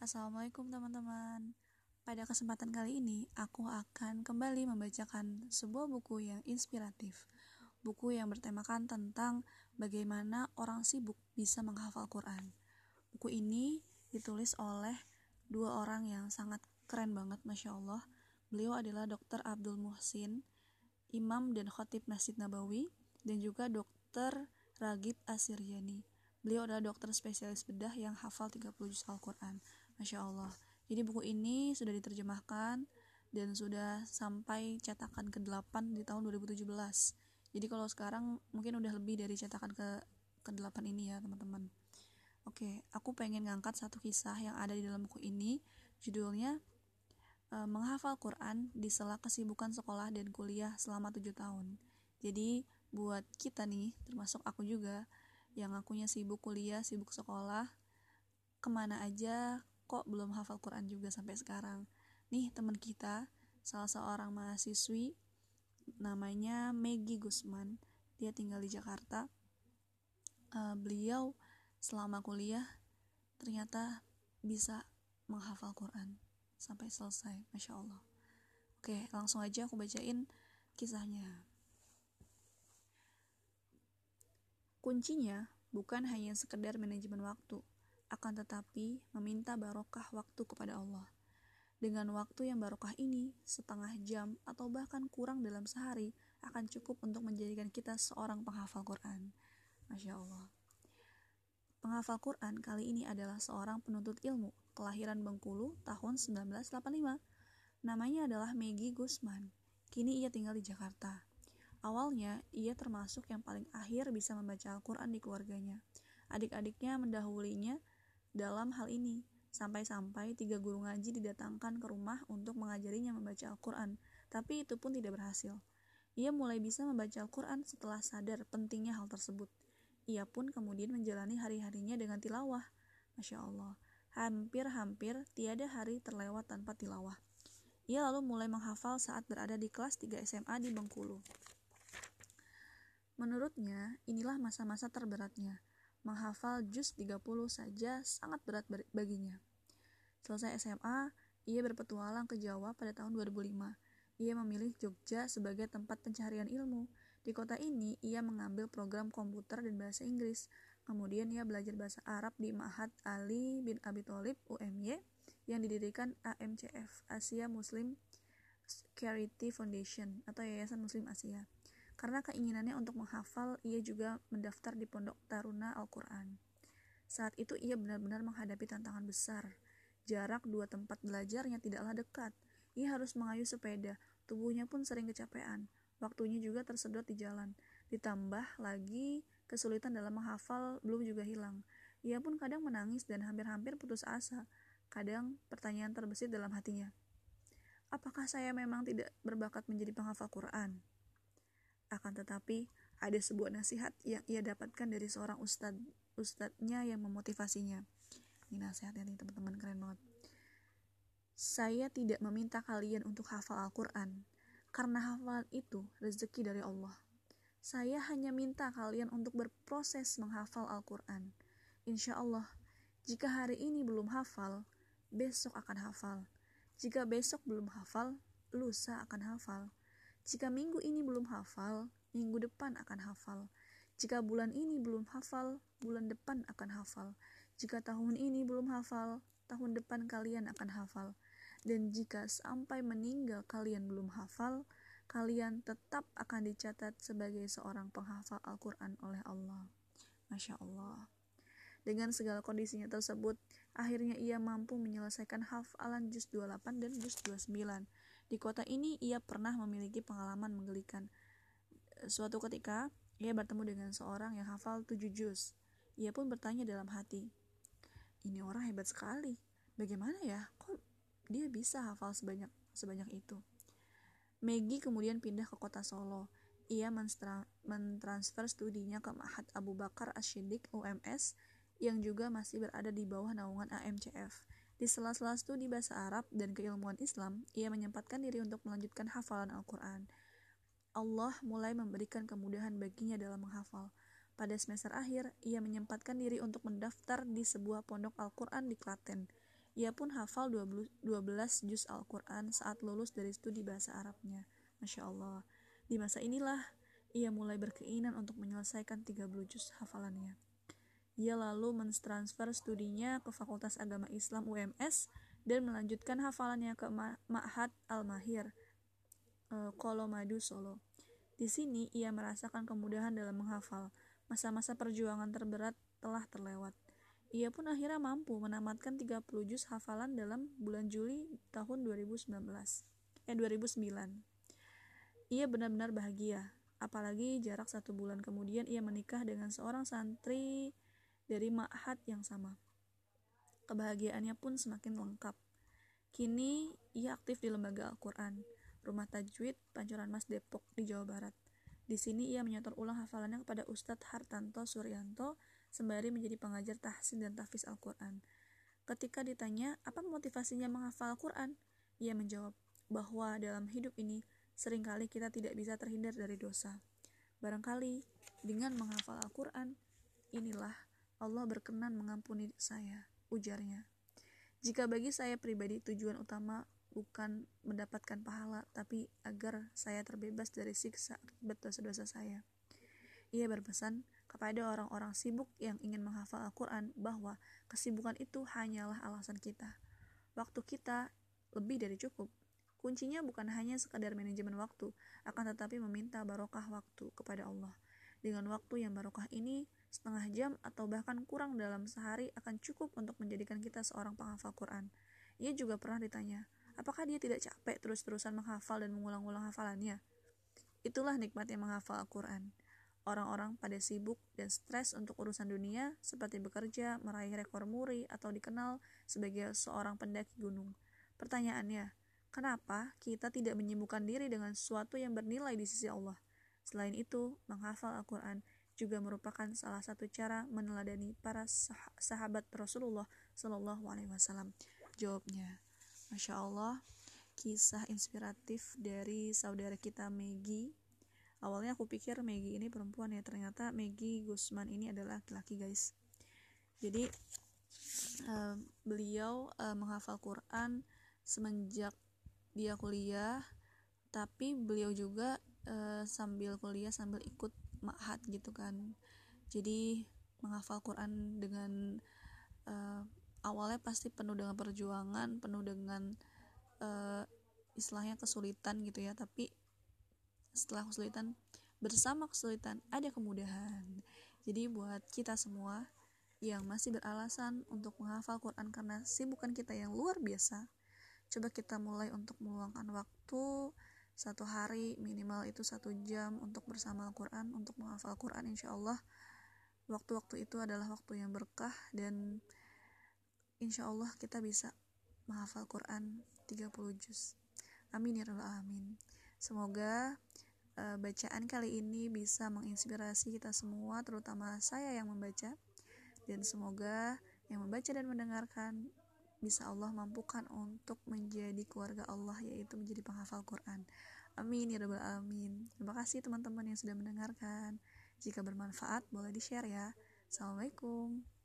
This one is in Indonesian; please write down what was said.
Assalamualaikum teman-teman Pada kesempatan kali ini aku akan kembali membacakan sebuah buku yang inspiratif Buku yang bertemakan tentang bagaimana orang sibuk bisa menghafal Quran Buku ini ditulis oleh dua orang yang sangat keren banget Masya Allah Beliau adalah Dr. Abdul Muhsin Imam dan Khotib Masjid Nabawi dan juga Dr. Ragib Asiryani Beliau adalah dokter spesialis bedah yang hafal 30 juz Al-Quran. Masya Allah. Jadi buku ini sudah diterjemahkan dan sudah sampai cetakan ke-8 di tahun 2017. Jadi kalau sekarang mungkin udah lebih dari cetakan ke ke-8 ini ya, teman-teman. Oke, aku pengen ngangkat satu kisah yang ada di dalam buku ini. Judulnya e, Menghafal Quran di sela kesibukan sekolah dan kuliah selama 7 tahun. Jadi buat kita nih, termasuk aku juga, yang akunya sibuk kuliah, sibuk sekolah, ke mana aja kok belum hafal Quran juga sampai sekarang. Nih teman kita salah seorang mahasiswi namanya Maggie Gusman dia tinggal di Jakarta. Uh, beliau selama kuliah ternyata bisa menghafal Quran sampai selesai Masya Allah. Oke langsung aja aku bacain kisahnya. Kuncinya bukan hanya sekedar manajemen waktu akan tetapi meminta barokah waktu kepada Allah. Dengan waktu yang barokah ini, setengah jam atau bahkan kurang dalam sehari akan cukup untuk menjadikan kita seorang penghafal Quran. Masya Allah. Penghafal Quran kali ini adalah seorang penuntut ilmu, kelahiran Bengkulu tahun 1985. Namanya adalah Maggie Gusman. Kini ia tinggal di Jakarta. Awalnya, ia termasuk yang paling akhir bisa membaca Al-Quran di keluarganya. Adik-adiknya mendahulinya dalam hal ini. Sampai-sampai tiga guru ngaji didatangkan ke rumah untuk mengajarinya membaca Al-Quran, tapi itu pun tidak berhasil. Ia mulai bisa membaca Al-Quran setelah sadar pentingnya hal tersebut. Ia pun kemudian menjalani hari-harinya dengan tilawah. Masya Allah, hampir-hampir tiada hari terlewat tanpa tilawah. Ia lalu mulai menghafal saat berada di kelas 3 SMA di Bengkulu. Menurutnya, inilah masa-masa terberatnya menghafal juz 30 saja sangat berat baginya. Selesai SMA, ia berpetualang ke Jawa pada tahun 2005. Ia memilih Jogja sebagai tempat pencarian ilmu. Di kota ini, ia mengambil program komputer dan bahasa Inggris. Kemudian ia belajar bahasa Arab di Ma'had Ali bin Abi Thalib UMY yang didirikan AMCF, Asia Muslim Charity Foundation atau Yayasan Muslim Asia. Karena keinginannya untuk menghafal, ia juga mendaftar di Pondok Taruna Al-Quran. Saat itu ia benar-benar menghadapi tantangan besar. Jarak dua tempat belajarnya tidaklah dekat. Ia harus mengayuh sepeda, tubuhnya pun sering kecapean. Waktunya juga tersedot di jalan. Ditambah lagi kesulitan dalam menghafal belum juga hilang. Ia pun kadang menangis dan hampir-hampir putus asa. Kadang pertanyaan terbesit dalam hatinya. Apakah saya memang tidak berbakat menjadi penghafal Quran? Akan tetapi, ada sebuah nasihat yang ia dapatkan dari seorang ustad ustadznya yang memotivasinya. Ini nasihatnya nih teman-teman keren banget. Saya tidak meminta kalian untuk hafal Al-Quran, karena hafalan itu rezeki dari Allah. Saya hanya minta kalian untuk berproses menghafal Al-Quran. Insya Allah, jika hari ini belum hafal, besok akan hafal. Jika besok belum hafal, lusa akan hafal. Jika minggu ini belum hafal, minggu depan akan hafal. Jika bulan ini belum hafal, bulan depan akan hafal. Jika tahun ini belum hafal, tahun depan kalian akan hafal. Dan jika sampai meninggal kalian belum hafal, kalian tetap akan dicatat sebagai seorang penghafal Al-Quran oleh Allah. Masya Allah. Dengan segala kondisinya tersebut, akhirnya ia mampu menyelesaikan hafalan juz 28 dan juz 29 di kota ini ia pernah memiliki pengalaman menggelikan. Suatu ketika, ia bertemu dengan seorang yang hafal tujuh juz. Ia pun bertanya dalam hati, ini orang hebat sekali. Bagaimana ya? Kok dia bisa hafal sebanyak sebanyak itu? Maggie kemudian pindah ke kota Solo. Ia mentransfer studinya ke Mahat Abu Bakar Ashidik UMS yang juga masih berada di bawah naungan AMCF. Di sela-sela studi bahasa Arab dan keilmuan Islam, ia menyempatkan diri untuk melanjutkan hafalan Al-Quran. Allah mulai memberikan kemudahan baginya dalam menghafal. Pada semester akhir, ia menyempatkan diri untuk mendaftar di sebuah pondok Al-Quran di Klaten. Ia pun hafal 12 juz Al-Quran saat lulus dari studi bahasa Arabnya. Masya Allah. Di masa inilah, ia mulai berkeinginan untuk menyelesaikan 30 juz hafalannya. Ia lalu mentransfer studinya ke Fakultas Agama Islam UMS dan melanjutkan hafalannya ke Ma'had Al-Mahir, e, Kolomadu Solo. Di sini ia merasakan kemudahan dalam menghafal. Masa-masa perjuangan terberat telah terlewat. Ia pun akhirnya mampu menamatkan 30 juz hafalan dalam bulan Juli tahun 2019. Eh 2009. Ia benar-benar bahagia, apalagi jarak satu bulan kemudian ia menikah dengan seorang santri dari ma'had yang sama. Kebahagiaannya pun semakin lengkap. Kini ia aktif di lembaga Al-Quran, Rumah Tajwid, Pancoran Mas Depok di Jawa Barat. Di sini ia menyetor ulang hafalannya kepada Ustadz Hartanto Suryanto sembari menjadi pengajar tahsin dan tahfiz Al-Quran. Ketika ditanya apa motivasinya menghafal Al-Quran, ia menjawab bahwa dalam hidup ini sering kali kita tidak bisa terhindar dari dosa. Barangkali dengan menghafal Al-Quran, inilah Allah berkenan mengampuni saya, ujarnya. Jika bagi saya pribadi tujuan utama bukan mendapatkan pahala, tapi agar saya terbebas dari siksa akibat dosa-dosa saya. Ia berpesan, kepada orang-orang sibuk yang ingin menghafal Al-Quran bahwa kesibukan itu hanyalah alasan kita. Waktu kita lebih dari cukup. Kuncinya bukan hanya sekadar manajemen waktu, akan tetapi meminta barokah waktu kepada Allah. Dengan waktu yang barokah ini, setengah jam atau bahkan kurang dalam sehari akan cukup untuk menjadikan kita seorang penghafal Quran. Ia juga pernah ditanya, apakah dia tidak capek terus-terusan menghafal dan mengulang-ulang hafalannya? Itulah nikmatnya menghafal Al-Quran. Orang-orang pada sibuk dan stres untuk urusan dunia, seperti bekerja, meraih rekor muri, atau dikenal sebagai seorang pendaki gunung. Pertanyaannya, kenapa kita tidak menyibukkan diri dengan sesuatu yang bernilai di sisi Allah? Selain itu, menghafal Al-Quran juga merupakan salah satu cara meneladani para sah sahabat Rasulullah Shallallahu Alaihi Wasallam. Jawabnya, masya Allah, kisah inspiratif dari saudara kita Megi awalnya aku pikir Maggie ini perempuan ya ternyata Maggie Gusman ini adalah laki-laki guys jadi uh, beliau uh, menghafal Quran semenjak dia kuliah tapi beliau juga uh, sambil kuliah sambil ikut ma'had gitu kan. Jadi menghafal Quran dengan uh, awalnya pasti penuh dengan perjuangan penuh dengan uh, istilahnya kesulitan gitu ya. Tapi setelah kesulitan bersama kesulitan ada kemudahan. Jadi buat kita semua yang masih beralasan untuk menghafal Quran karena sibukan kita yang luar biasa coba kita mulai untuk meluangkan waktu satu hari minimal itu satu jam untuk bersama Al-Quran untuk menghafal Quran insya Allah. Waktu-waktu itu adalah waktu yang berkah dan insya Allah kita bisa menghafal Quran 30 juz. Amin ya rabbal alamin. Semoga uh, bacaan kali ini bisa menginspirasi kita semua, terutama saya yang membaca. Dan semoga yang membaca dan mendengarkan bisa Allah mampukan untuk menjadi keluarga Allah yaitu menjadi penghafal Quran. Amin ya rabbal alamin. Terima kasih teman-teman yang sudah mendengarkan. Jika bermanfaat boleh di-share ya. Assalamualaikum.